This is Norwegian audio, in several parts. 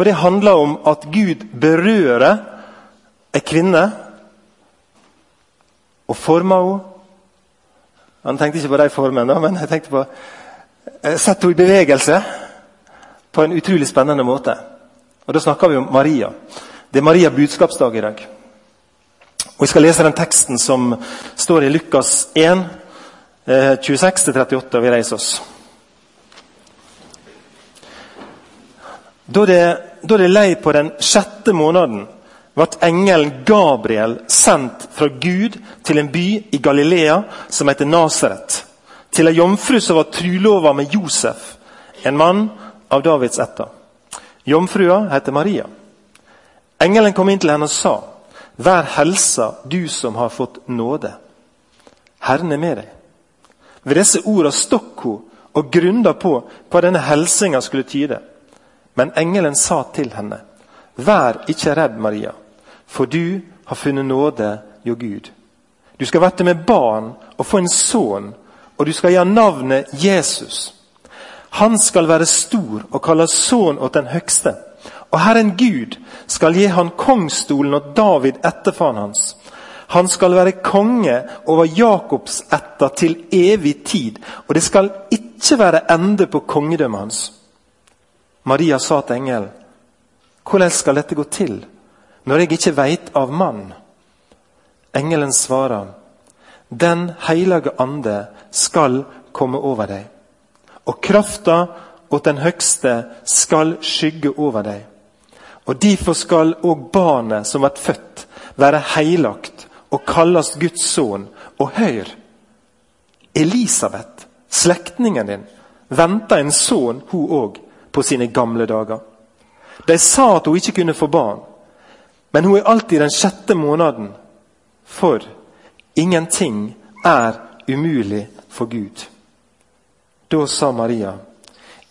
Og Det handler om at Gud berører ei kvinne og former henne. Han tenkte ikke på de formene, men jeg tenkte på setter henne i bevegelse på en utrolig spennende måte. Og Da snakker vi om Maria. Det er Maria budskapsdag i dag. Og Jeg skal lese den teksten som står i Lukas 1, 26-38, og vi reiser oss. Da det, da det lei på den sjette måneden, ble engelen Gabriel sendt fra Gud til en by i Galilea som heter Nasaret. Til ei jomfru som var trulova med Josef, en mann av Davids ætta. Jomfrua heter Maria. Engelen kom inn til henne og sa, Vær helsa, du som har fått nåde. Herren er med deg. Ved disse orda stokk hun og grunda på hva denne helsinga skulle tyde. Men engelen sa til henne, Vær ikke redd, Maria, for du har funnet nåde jo Gud. Du skal verte med barn og få en sønn, og du skal gi navnet Jesus. Han skal være stor og kalles sønn åt den høgste. Og Herren Gud skal gi han kongsstolen og David etterfaren hans. Han skal være konge over Jakobs ætta til evig tid, og det skal ikke være ende på kongedømmet hans. Maria sa til engelen, hvordan skal dette gå til, når jeg ikke veit av mann? Engelen svarer, Den hellige ande skal komme over deg, og krafta åt den høgste skal skygge over deg. Og Derfor skal òg barnet som blir født, være heilagt og kalles Guds sønn. Og hør! Elisabeth, slektningen din, venter en sønn, hun òg, på sine gamle dager. De sa at hun ikke kunne få barn, men hun er alltid den sjette måneden. For ingenting er umulig for Gud. Da sa Maria,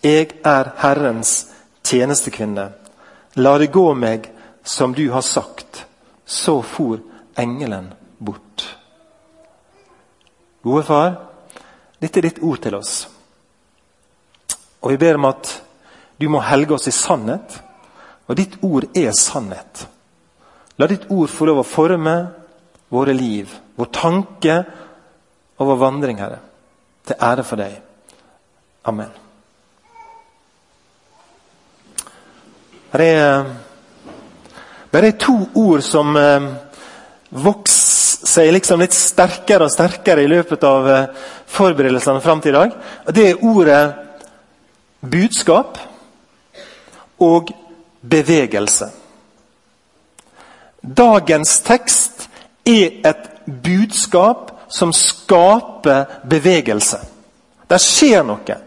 'Jeg er Herrens tjenestekvinne.' La det gå meg som du har sagt. Så for engelen bort. Gode far, dette er ditt ord til oss. Og vi ber om at du må helge oss i sannhet. Og ditt ord er sannhet. La ditt ord få lov å forme våre liv, vår tanke og vår vandring, Herre. Til ære for deg. Amen. Det er bare to ord som eh, vokser seg liksom litt sterkere og sterkere i løpet av eh, forberedelsene fram til i dag. Det er ordet budskap og bevegelse. Dagens tekst er et budskap som skaper bevegelse. Det skjer noe.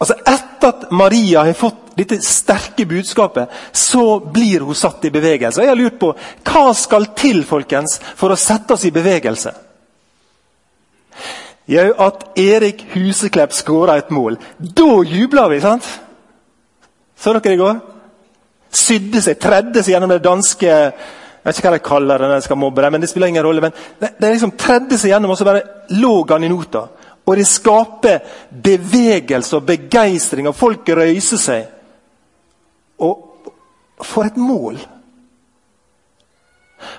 Altså Etter at Maria har fått dette sterke budskapet, så blir hun satt i bevegelse. Jeg har lurt på hva skal til folkens, for å sette oss i bevegelse. Jo, at Erik Huseklepp skåra et mål. Da jubler vi, sant? Så dere i går? Sydde seg, tredde seg gjennom det danske Jeg vet ikke hva de kaller det når de skal mobbe dem, men det spiller ingen rolle. men Det, det liksom tredde seg gjennom, og så bare lå han i nota. Og det skaper bevegelse og begeistring, og folk røyser seg. Og for et mål!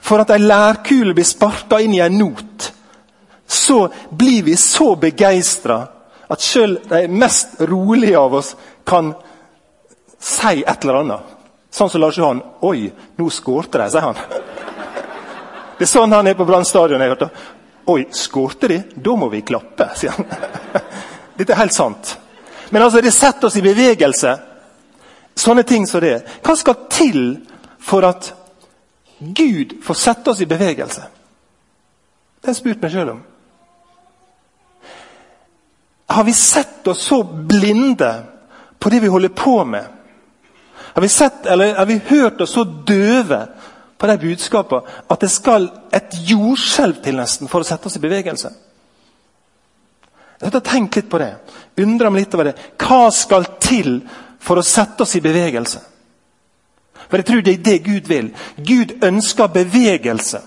For at ei lærkule blir sparka inn i en not, så blir vi så begeistra at sjøl de mest rolige av oss kan si et eller annet. Sånn som Lars Johan. 'Oi, nå skårte de', sier han. Det er sånn han er på Brann stadion. Oi, skårte de? Da må vi klappe, sier han. Dette er helt sant. Men altså, det setter oss i bevegelse. Sånne ting som det. Hva skal til for at Gud får sette oss i bevegelse? Det har jeg spurt meg sjøl om. Har vi sett oss så blinde på det vi holder på med? Har vi, sett, har vi hørt oss så døve på de budskapene at det skal et jordskjelv til nesten for å sette oss i bevegelse? Jeg har tenkt litt på det. Undra meg litt over det. Hva skal til for å sette oss i bevegelse? For jeg tror det er det Gud vil. Gud ønsker bevegelse.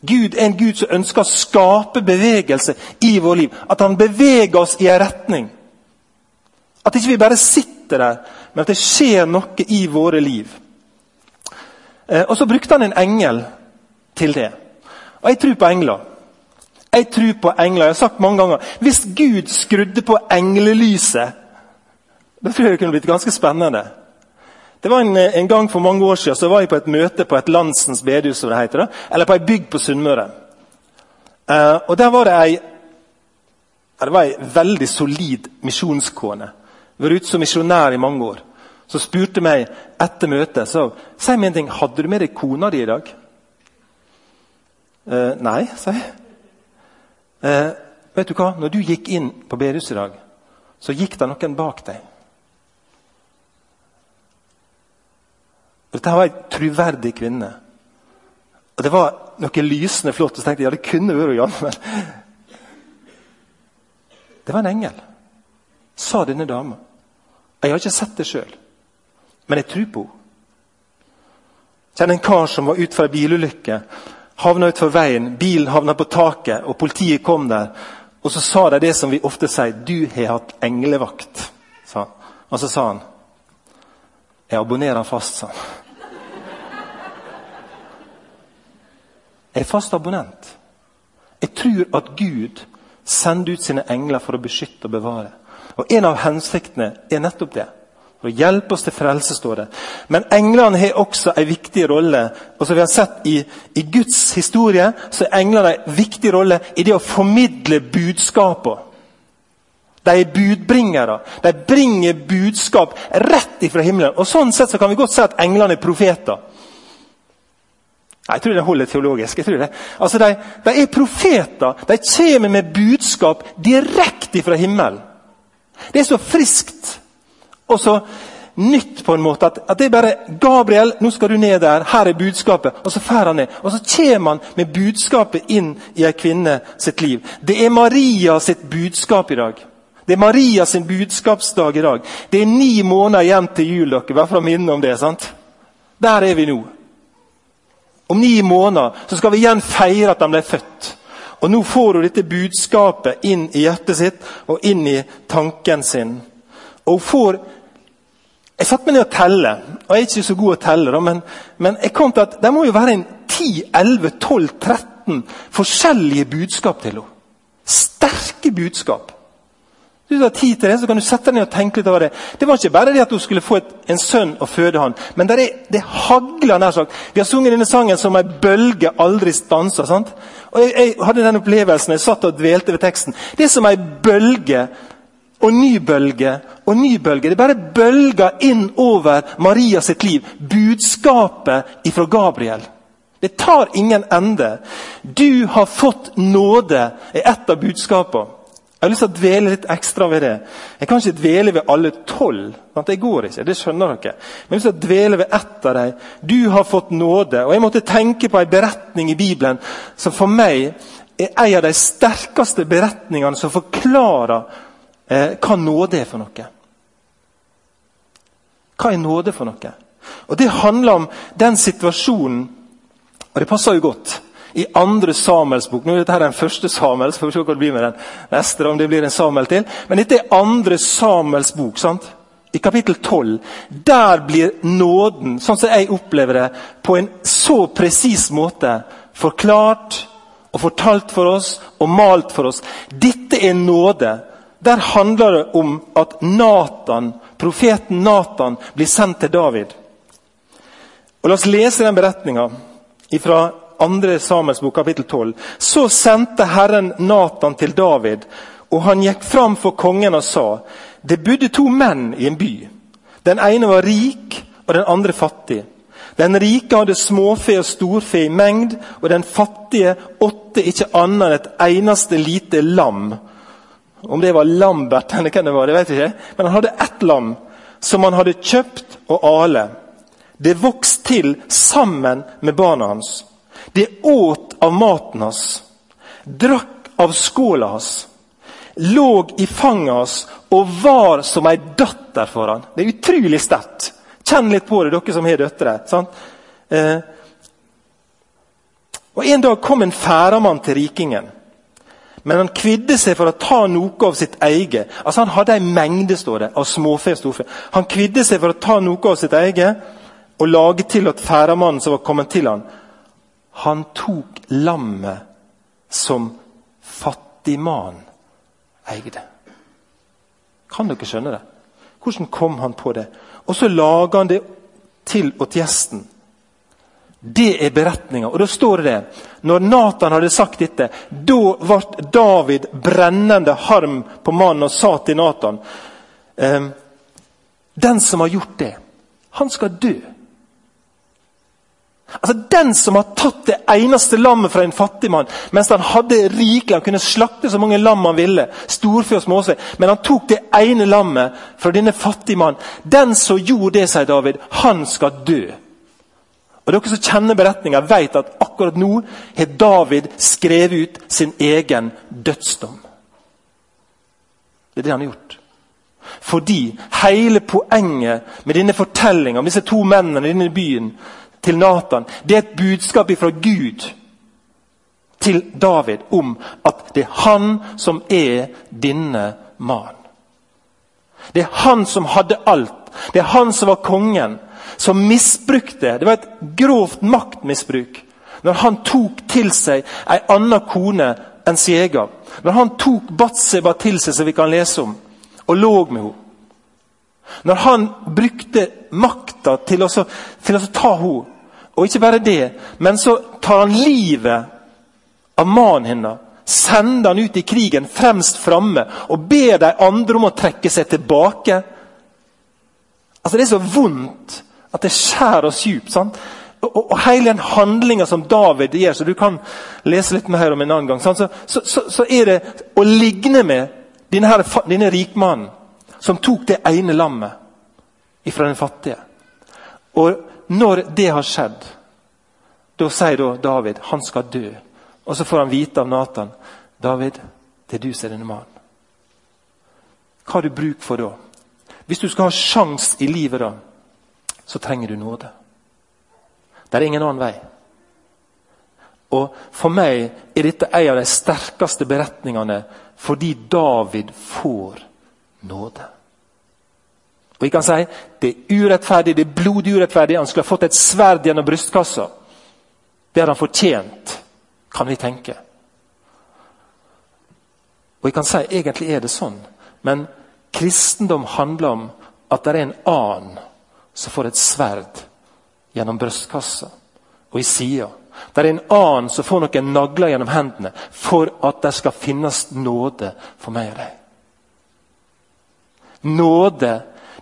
Gud er en Gud som ønsker å skape bevegelse i vårt liv. At han beveger oss i en retning. At ikke vi bare sitter der, men at det skjer noe i våre liv. Eh, og så brukte han en engel til det. Og jeg tror på engler. Jeg tror på engler. Jeg har sagt mange ganger Hvis Gud skrudde på englelyset, da tror jeg det kunne blitt ganske spennende. Det var en, en, gang for mange år siden så var jeg på et møte på et Landsens bedehus, som det heter, eller på ei bygd på Sunnmøre. Uh, og Der var det ei, det var ei veldig solid misjonskone. Vært ute som misjonær i mange år. Så spurte meg etter møtet så, si meg en ting, hadde du med deg kona di i dag. Eh, nei, sa jeg. Eh, vet du hva? Når du gikk inn på bedehuset i dag, så gikk det noen bak deg. Dette var ei truverdig kvinne. Og Det var noe lysende flott. Og så tenkte jeg, ja, det kunne vært Janne. Det var en engel, sa denne dama. Jeg har ikke sett det sjøl, men jeg tror på henne. Kjenner en kar som var ute fra ei bilulykke. Havna utfor veien, bilen havna på taket, og politiet kom der. Og så sa de det som vi ofte sier 'Du har hatt englevakt'. Sa. Og så sa han 'Jeg abonnerer fast', sa han. Jeg er fast abonnent. Jeg tror at Gud sender ut sine engler for å beskytte og bevare. Og En av hensiktene er nettopp det. For å hjelpe oss til frelse, står det. Men englene har også en viktig rolle. Og som vi har sett i, i Guds historie, så er englene en viktig rolle i det å formidle budskapene. De er budbringere. De bringer budskap rett ifra himmelen. Og Sånn sett så kan vi godt si at englene er profeter. Jeg tror det holder teologisk. jeg tror det. Altså, de, de er profeter. De kommer med budskap direkte fra himmelen. Det er så friskt og så nytt på en måte. At, at, det er bare 'Gabriel, nå skal du ned der. Her er budskapet.' Og så fer han ned. Og så kommer han med budskapet inn i ei kvinne sitt liv. Det er Maria sitt budskap i dag. Det er Maria sin budskapsdag i dag. Det er ni måneder igjen til jul. dere, bare for å minne om det. sant? Der er vi nå. Om ni måneder så skal vi igjen feire at han ble født. Og Nå får hun dette budskapet inn i hjertet sitt og inn i tanken sin. Og hun får Jeg satte meg ned og telle, og jeg er ikke så god å telle, men, men, jeg kom til at det må jo være en 10-11-12-13 forskjellige budskap til henne. Sterke budskap. Du har tid til det, så kan du sette deg ned og tenke litt over det. Det var ikke bare det at hun skulle få et, en sønn og føde han, men det, er, det hagler nær sagt. Vi har sunget denne sangen som ei bølge aldri stanser. sant? Og jeg, jeg, hadde den opplevelsen, jeg satt og dvelte ved teksten. Det er som ei bølge og ny bølge og ny bølge. Det er bare bølger inn over Maria sitt liv. Budskapet ifra Gabriel. Det tar ingen ende. Du har fått nåde, er ett av budskapene. Jeg har lyst til å dvele litt ekstra ved det. Jeg kan ikke dvele ved alle tolv. Det går ikke, det skjønner dere. Men jeg har lyst til å dvele ved ett av dem. Du har fått nåde. Og Jeg måtte tenke på en beretning i Bibelen som for meg er en av de sterkeste beretningene som forklarer eh, hva nåde er for noe. Hva er nåde for noe? Og Det handler om den situasjonen Og det passer jo godt i andre Samuels bok. Nå er dette den første Samuels, får vi se hva det blir med den neste. om det blir en Samuel til. Men dette er andre Samuels bok. sant? I kapittel 12. Der blir nåden, sånn som jeg opplever det, på en så presis måte forklart og fortalt for oss og malt for oss. Dette er nåde. Der handler det om at Nathan, profeten Nathan blir sendt til David. Og La oss lese den beretninga fra 2. Samuels bok, kapittel 12. Så sendte Herren Natan til David, og han gikk fram for kongen og sa:" Det bodde to menn i en by. Den ene var rik, og den andre fattig. Den rike hadde småfe og storfe i mengd, og den fattige åtte ikke annet enn et eneste lite lam. Om det var Lambert eller hvem det var, det vet jeg ikke. Men han hadde ett lam som han hadde kjøpt og ale. Det vokste til sammen med barna hans. De åt av maten hans, drakk av skåla hans, lå i fanget hans og var som ei datter for han. Det er utrolig sterkt. Kjenn litt på det, dere som har døtre. Eh, og En dag kom en færamann til rikingen. Men han kvidde seg for å ta noe av sitt eget. Altså Han hadde en mengde står det, av småfe og storfe. Han kvidde seg for å ta noe av sitt eget og lage til at færamannen som var kommet til han. Han tok lammet som fattigmann eide. Kan dere skjønne det? Hvordan kom han på det? Og så lager han det til åt gjesten. Det er beretninga. Og da står det det. Når Natan hadde sagt dette, da ble David brennende harm på mannen og sa til Natan ehm, Den som har gjort det, han skal dø. Altså Den som har tatt det eneste lammet fra en fattig mann, mens han hadde rikelig, han kunne slakte så mange lam han ville, storfe og småfe, men han tok det ene lammet fra denne fattige mann. Den som gjorde det, sier David, han skal dø. Og Dere som kjenner beretninga, vet at akkurat nå har David skrevet ut sin egen dødsdom. Det er det han har gjort. Fordi hele poenget med denne fortellinga om disse to mennene i denne byen til Nathan, det er et budskap fra Gud til David om at det er han som er denne mannen. Det er han som hadde alt. Det er han som var kongen, som misbrukte Det var et grovt maktmisbruk når han tok til seg ei anna kone enn sin egen. Når han tok Batseba til seg, som vi kan lese om, og lå med henne. Når han brukte makta til, til, å ta henne. Og ikke bare det, men så tar han livet av mannen hennes. Sender han ut i krigen fremst framme og ber de andre om å trekke seg tilbake. Altså Det er så vondt at det skjærer oss djupt. sant? Og, og, hele den handlinga som David gjør, så du kan lese litt mer om en annen gang, så, så, så, så, er det å ligne med denne, denne rikmannen som tok det ene lammet fra den fattige. Og når det har skjedd, da sier da David han skal dø. Og så får han vite av Nathan David, det er du som er denne mannen. Hva har du bruk for da? Hvis du skal ha sjans i livet, da, så trenger du nåde. Det er ingen annen vei. Og For meg er dette en av de sterkeste beretningene fordi David får nåde. Og vi kan si det er urettferdig, det er blodig urettferdig. Han skulle ha fått et sverd gjennom brystkassa. Det har han fortjent, kan vi tenke. Og vi kan si egentlig er det sånn, men kristendom handler om at det er en annen som får et sverd gjennom brystkassa og i sida. Det er en annen som får noen nagler gjennom hendene for at det skal finnes nåde for meg og deg. Nåde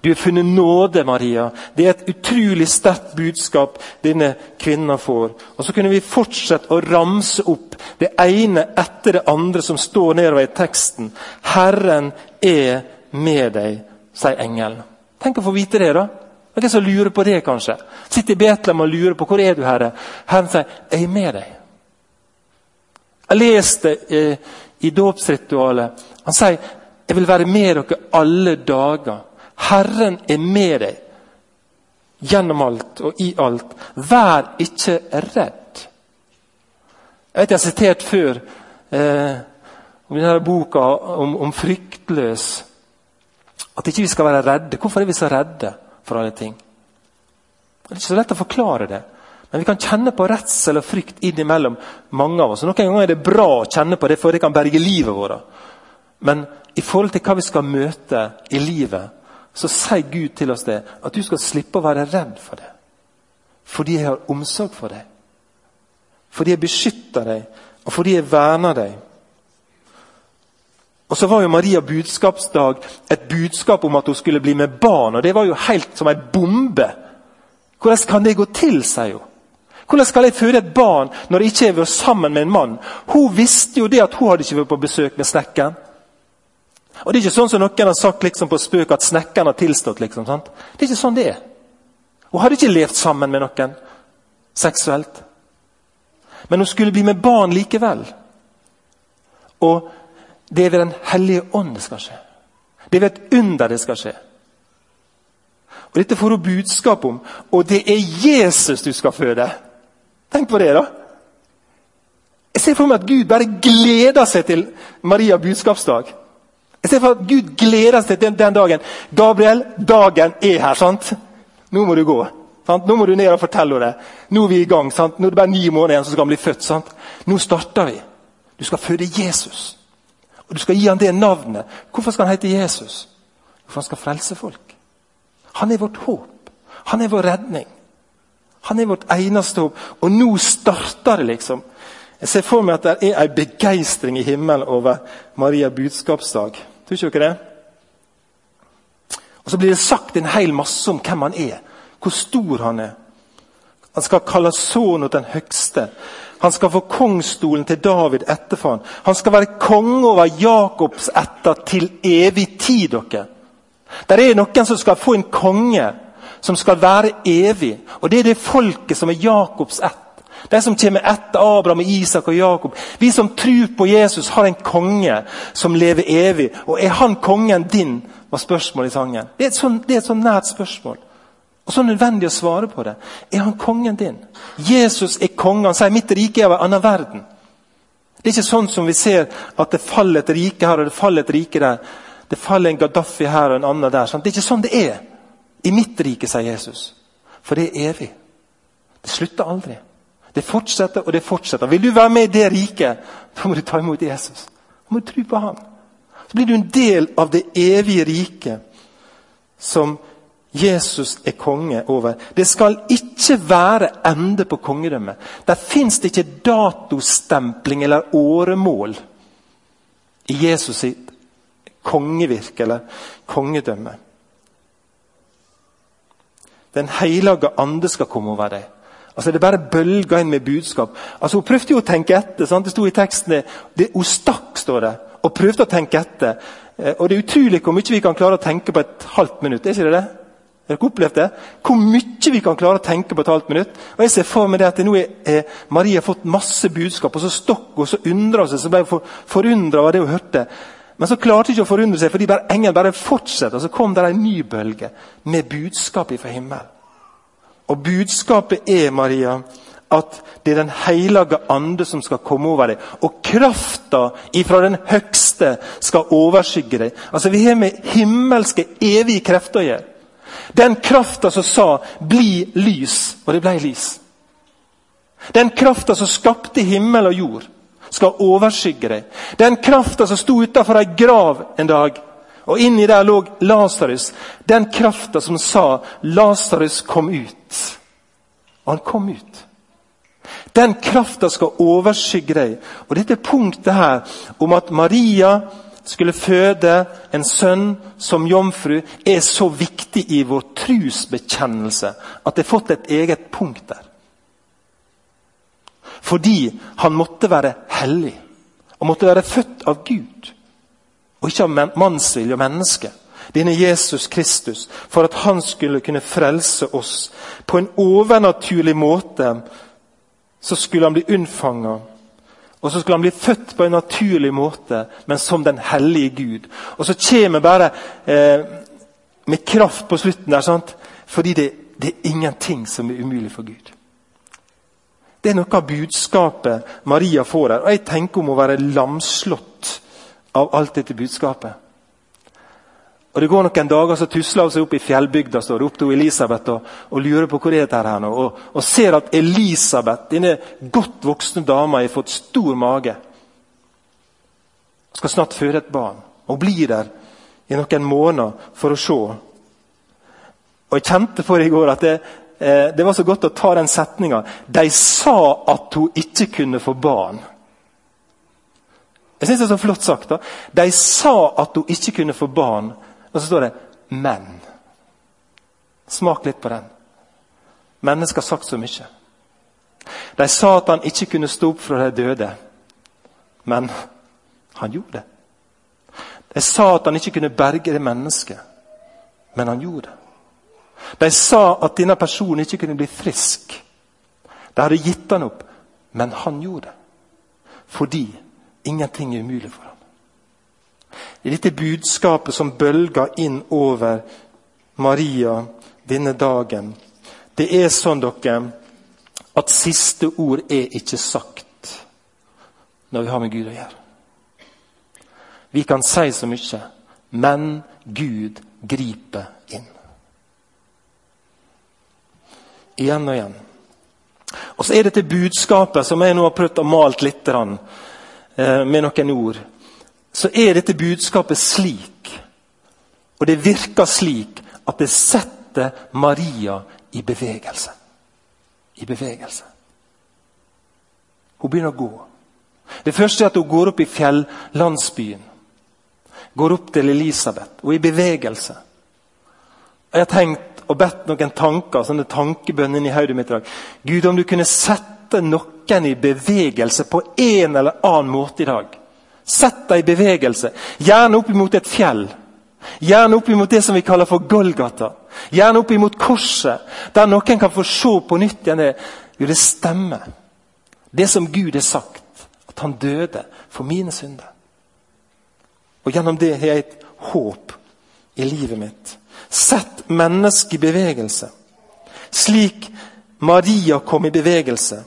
du har funnet nåde, Maria. Det er et utrolig sterkt budskap denne kvinna får. Og Så kunne vi fortsette å ramse opp det ene etter det andre som står nedover i teksten. Herren er med deg, sier engelen. Tenk å få vite det, da. Noen som lurer på det, kanskje. Sitter i Betlehem og lurer på hvor er du, Herre. Herren sier, 'Jeg er med deg'. Jeg leste eh, i dåpsritualet. Han sier, 'Jeg vil være med dere alle dager'. Herren er med deg gjennom alt og i alt. Vær ikke redd. Jeg vet jeg har sitert før eh, om denne boka om, om fryktløs. At ikke vi skal være redde. Hvorfor er vi så redde for alle ting? Det er ikke så lett å forklare det. Men vi kan kjenne på redsel og frykt innimellom mange av oss. Noen ganger er det bra å kjenne på det, for det kan berge livet vårt. Men i forhold til hva vi skal møte i livet, så sier Gud til oss det, at du skal slippe å være redd for det. Fordi jeg har omsorg for deg. Fordi jeg beskytter deg, og fordi jeg verner deg. Og så var jo Maria budskapsdag et budskap om at hun skulle bli med barn. og Det var jo helt som en bombe. Hvordan kan det gå til, sier hun. Hvordan skal jeg føde et barn når jeg ikke har vært sammen med en mann? Hun visste jo det at hun hadde ikke vært på besøk med snekkeren. Og Det er ikke sånn som noen har sagt liksom på spøk at snekkeren har tilstått. liksom? Det er ikke sånn det er. Hun hadde ikke levd sammen med noen seksuelt. Men hun skulle bli med barn likevel. Og det er ved Den hellige ånd det skal skje. Det er ved et under det skal skje. Og Dette får hun budskap om, og det er Jesus du skal føde. Tenk på det, da. Jeg ser for meg at Gud bare gleder seg til Maria budskapsdag. Jeg ser for at Gud gleder seg til den dagen. Gabriel, dagen er her. sant? Nå må du gå. Sant? Nå må du ned og fortelle det. Nå er vi i gang. sant? Nå er det bare ni måneder igjen, så skal han bli født. sant? Nå starter vi. Du skal føde Jesus. Og du skal gi ham det navnet. Hvorfor skal han hete Jesus? For han skal frelse folk. Han er vårt håp. Han er vår redning. Han er vårt eneste håp. Og nå starter det, liksom. Jeg ser for meg at det er en begeistring i himmelen over Maria budskapsdag. Tror ikke dere det? Og Så blir det sagt en hel masse om hvem han er, hvor stor han er. Han skal kalles sønnen den høgste. Han skal få kongsstolen til David etterfor han. Han skal være konge over Jakobs etter til evig tid. dere. Der er noen som skal få en konge som skal være evig. Og Det er det folket som er Jakobs ett. De som kommer etter Abraham, Isak og Jakob. Vi som tror på Jesus, har en konge som lever evig. Og er han kongen din? var spørsmålet i sangen. Det er et sånn, det er et sånn nært spørsmål. Og så nødvendig å svare på det. Er han kongen din? Jesus er kongen. Han sier mitt rike er av en annen verden. Det er ikke sånn som vi ser at det faller et rike her og det faller et rike der. Det faller en Gaddafi her og en annen der. Sant? Det er ikke sånn det er. I mitt rike, sier Jesus. For det er evig. Det slutter aldri. Det fortsetter og det fortsetter. Vil du være med i det riket, da må du ta imot Jesus. Da må du tro på ham. Så blir du en del av det evige riket som Jesus er konge over. Det skal ikke være ende på kongedømmet. Der fins det ikke datostempling eller åremål i Jesus sitt kongevirke eller kongedømme. Den hellige ande skal komme over deg. Altså Det bare bølga inn med budskap. Altså Hun prøvde jo å tenke etter. sant? Det sto i teksten det, Hun stakk, står det, og prøvde å tenke etter. Eh, og Det er utrolig hvor mye vi kan klare å tenke på et halvt minutt. er ikke det det? Har dere opplevd det? Hvor mye vi kan klare å tenke på et halvt minutt. Og jeg ser for meg det at nå er Maria fått masse budskap, og så stokk hun, så undra hun seg, så ble hun for, forundra over det hun hørte. Men så klarte hun ikke å forundre seg, fordi bare engelen bare fortsetter. Og så kom det en ny bølge med budskap fra himmelen. Og budskapet er, Maria, at det er Den hellige ande som skal komme over deg. Og krafta ifra den høgste skal overskygge deg. Altså Vi har med himmelske, evige krefter å gjøre. Den krafta som sa 'bli lys', og det ble lys. Den krafta som skapte himmel og jord skal overskygge deg. Den krafta som sto utafor ei grav en dag, og inni der lå Lasarus. Den krafta som sa 'Lasarus, kom ut'. Og han kom ut. Den krafta skal overskygge deg. Og dette punktet her om at Maria skulle føde en sønn som jomfru, er så viktig i vår trusbekjennelse at det har fått et eget punkt der. Fordi han måtte være hellig og måtte være født av Gud. Og ikke av mannsvilje og menneske. Denne Jesus Kristus, for at han skulle kunne frelse oss. På en overnaturlig måte så skulle han bli unnfanga. Og så skulle han bli født på en naturlig måte, men som den hellige Gud. Og så kommer bare eh, med kraft på slutten der, sant? fordi det, det er ingenting som er umulig for Gud. Det er noe av budskapet Maria får her. Og jeg tenker om å være lamslått av alt dette budskapet. Og Det går noen dager, så tusler hun seg opp i fjellbygda står opp til Elisabeth og, og lurer på hvor det er her nå. Og, og ser at Elisabeth, denne godt voksne dama, har fått stor mage. Skal snart føde et barn. Og blir der i noen måneder for å se. Og Jeg kjente for i går at det, Eh, det var så godt å ta den setninga. De sa at hun ikke kunne få barn. Jeg synes det er så flott sagt. da. De sa at hun ikke kunne få barn. Og så står det 'men'. Smak litt på den. Mennesker har sagt så mye. De sa at han ikke kunne stå opp fra de døde. Men han gjorde det. De sa at han ikke kunne berge det mennesket. Men han gjorde det. De sa at denne personen ikke kunne bli frisk. De hadde gitt han opp, men han gjorde det. Fordi ingenting er umulig for ham. I dette budskapet som bølger inn over Maria denne dagen Det er sånn dere, at siste ord er ikke sagt. når vi har med Gud å gjøre. Vi kan si så mye, men Gud griper inn. Igjen og igjen. Og så er dette budskapet som jeg nå har prøvd å male litt med noen ord. Så er dette budskapet slik, og det virker slik, at det setter Maria i bevegelse. I bevegelse. Hun begynner å gå. Det første er at hun går opp i fjellandsbyen. Går opp til Elisabeth. Hun er i bevegelse. Jeg har tenkt og bedt noen tanker, sånne tankebønner i hodet mitt i dag. Gud, om du kunne sette noen i bevegelse på en eller annen måte i dag. Sett dem i bevegelse. Gjerne opp mot et fjell. Gjerne opp mot det som vi kaller for Golgata. Gjerne opp mot korset, der noen kan få se på nytt igjen det. Jo, det stemmer. Det som Gud har sagt, at han døde for mine synder. Og Gjennom det har jeg et håp i livet mitt. Sett mennesket i bevegelse. Slik Maria kom i bevegelse.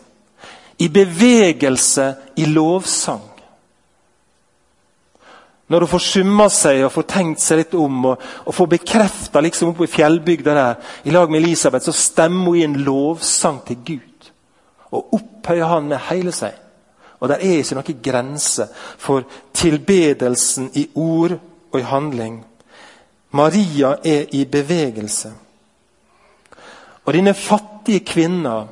I bevegelse i lovsang. Når hun får summa seg og får tenkt seg litt om og, og får bekrefta liksom oppe i fjellbygda der, i lag med Elisabeth, så stemmer hun i en lovsang til Gud. Og opphøyer han med hele seg. Og der er ikke noen grense for tilbedelsen i ord og i handling. Maria er i bevegelse. Og denne fattige kvinna,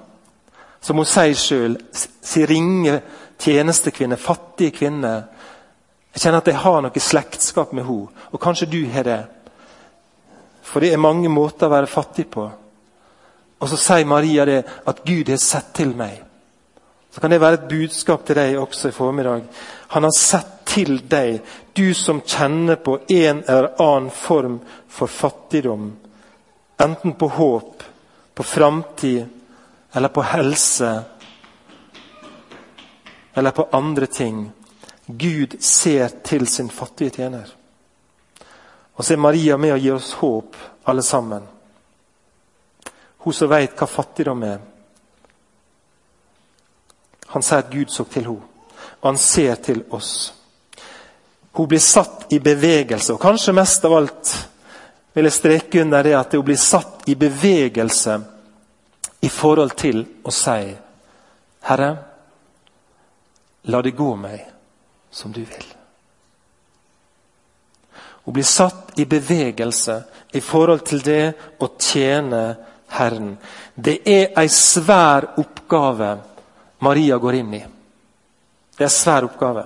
som hun sier sjøl, si ringe tjenestekvinne, fattige kvinne Jeg kjenner at jeg har noe slektskap med henne, og kanskje du har det. For det er mange måter å være fattig på. Og så sier Maria det at Gud har sett til meg. Så kan det være et budskap til deg også i formiddag. Han har sett til deg, du som kjenner på en eller annen form for fattigdom. Enten på håp, på framtid eller på helse. Eller på andre ting. Gud ser til sin fattige tjener. Og så er Maria med og gir oss håp, alle sammen. Hun som veit hva fattigdom er. Han sier at Gud så til henne, og han ser til oss. Hun blir satt i bevegelse, og kanskje mest av alt vil jeg streke under det at hun blir satt i bevegelse i forhold til å si Herre, la det gå meg som du vil. Å bli satt i bevegelse i forhold til det å tjene Herren. Det er ei svær oppgave Maria går inn i. Det er en svær oppgave.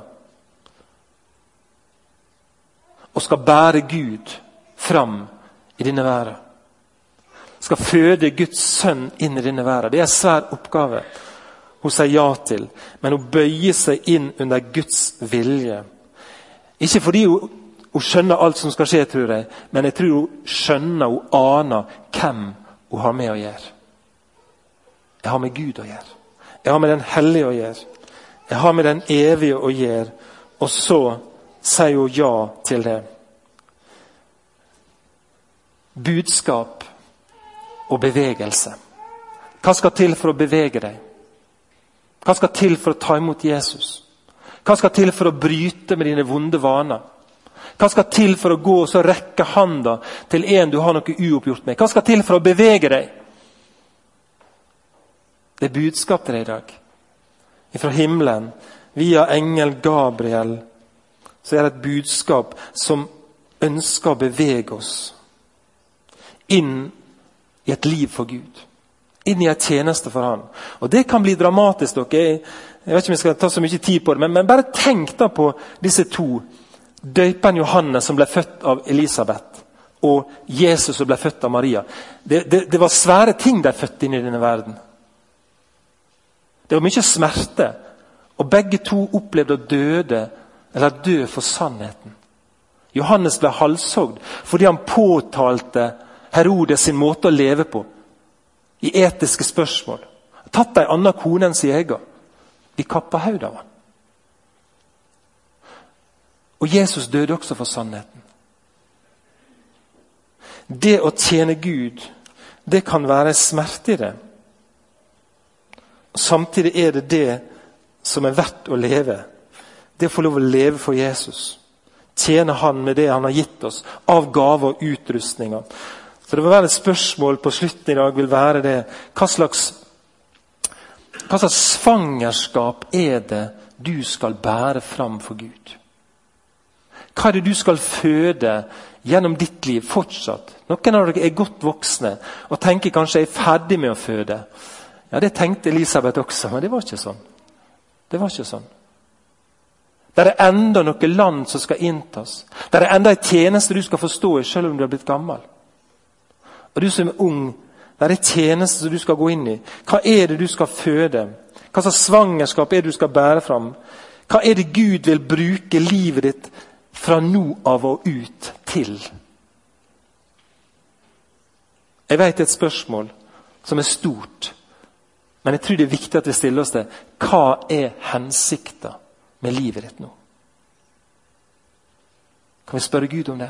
Og skal bære Gud fram i denne verden. Skal føde Guds sønn inn i denne verden. Det er en svær oppgave hun sier ja til. Men hun bøyer seg inn under Guds vilje. Ikke fordi hun, hun skjønner alt som skal skje, tror jeg, men jeg tror hun skjønner, hun aner hvem hun har med å gjøre. Jeg har med Gud å gjøre. Jeg har med Den hellige å gjøre. Jeg har med Den evige å gjøre. Og så sier hun ja til det. Budskap og bevegelse. Hva skal til for å bevege deg? Hva skal til for å ta imot Jesus? Hva skal til for å bryte med dine vonde vaner? Hva skal til for å gå og så rekke handa til en du har noe uoppgjort med? Hva skal til for å bevege deg? Det er budskap til deg i dag. Fra himmelen, via engel Gabriel, så er det et budskap som ønsker å bevege oss inn i et liv for Gud. Inn i en tjeneste for Han. Og Det kan bli dramatisk. dere. Jeg vet ikke om jeg skal ta så mye tid på det, men, men bare tenk da på disse to. Døypen Johannes som ble født av Elisabeth, og Jesus som ble født av Maria. Det, det, det var svære ting de fødte inn i denne verden. Det var mye smerte. Og begge to opplevde å døde, eller dø for sannheten. Johannes ble halshogd fordi han påtalte Herodes sin måte å leve på i etiske spørsmål. Tatt ei anna kone enn sin egen. De kappa hodet av ham. Og Jesus døde også for sannheten. Det å tjene Gud, det kan være smerte i det. Samtidig er det det som er verdt å leve Det å få lov å leve for Jesus. Tjene Han med det Han har gitt oss av gaver og utrustninger. Så det vil være et spørsmål på slutten i dag vil være det hva slags, hva slags svangerskap er det du skal bære fram for Gud? Hva er det du skal føde gjennom ditt liv fortsatt? Noen av dere er godt voksne og tenker kanskje jeg er ferdig med å føde. Ja, Det tenkte Elisabeth også, men det var ikke sånn. Det var ikke sånn. Det er enda noe land som skal inntas. Det er enda en tjeneste du skal forstå i, selv om du har blitt gammel. Og du som er ung, det er det tjeneste du skal gå inn i. Hva er det du skal føde? Hva slags svangerskap er det du skal bære fram? Hva er det Gud vil bruke livet ditt fra nå av og ut til? Jeg vet det er et spørsmål som er stort, men jeg tror det er viktig at vi stiller oss det. Hva er hensikta med livet ditt nå? Kan vi spørre Gud om det?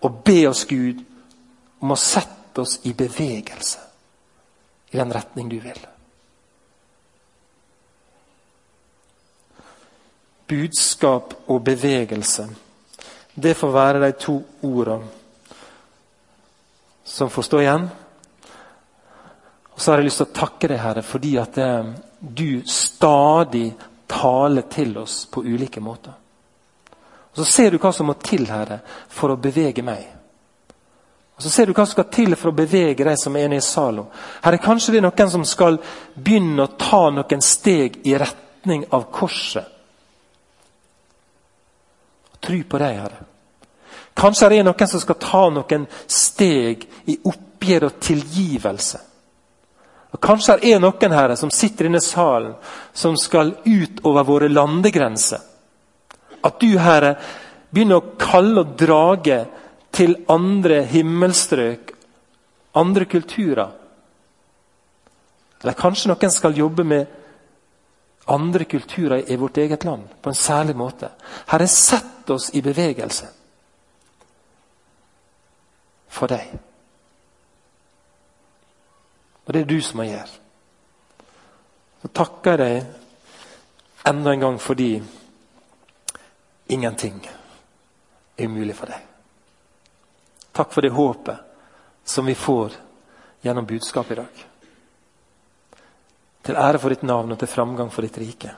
Og be oss Gud om å sette oss i bevegelse i den retning du vil. Budskap og bevegelse. Det får være de to ordene som får stå igjen. Og Så har jeg lyst til å takke deg, Herre, fordi at eh, du stadig taler til oss på ulike måter. Og Så ser du hva som må til, Herre, for å bevege meg. Og Så ser du hva som skal til for å bevege de som er nede i salen. er kanskje det noen som skal begynne å ta noen steg i retning av korset. Tro på deg, Herre. Kanskje det er noen som skal ta noen steg i oppgjør og tilgivelse. Og Kanskje det er noen herre som sitter i salen, som skal ut over våre landegrenser. At du, Herre, begynner å kalle og drage til andre himmelstrøk, andre kulturer. Eller kanskje noen skal jobbe med andre kulturer i vårt eget land på en særlig måte. Herre, sett oss i bevegelse for deg. Og det er du som må gjøre. Så takker jeg deg enda en gang fordi ingenting er umulig for deg. Takk for det håpet som vi får gjennom budskapet i dag. Til ære for ditt navn og til framgang for ditt rike.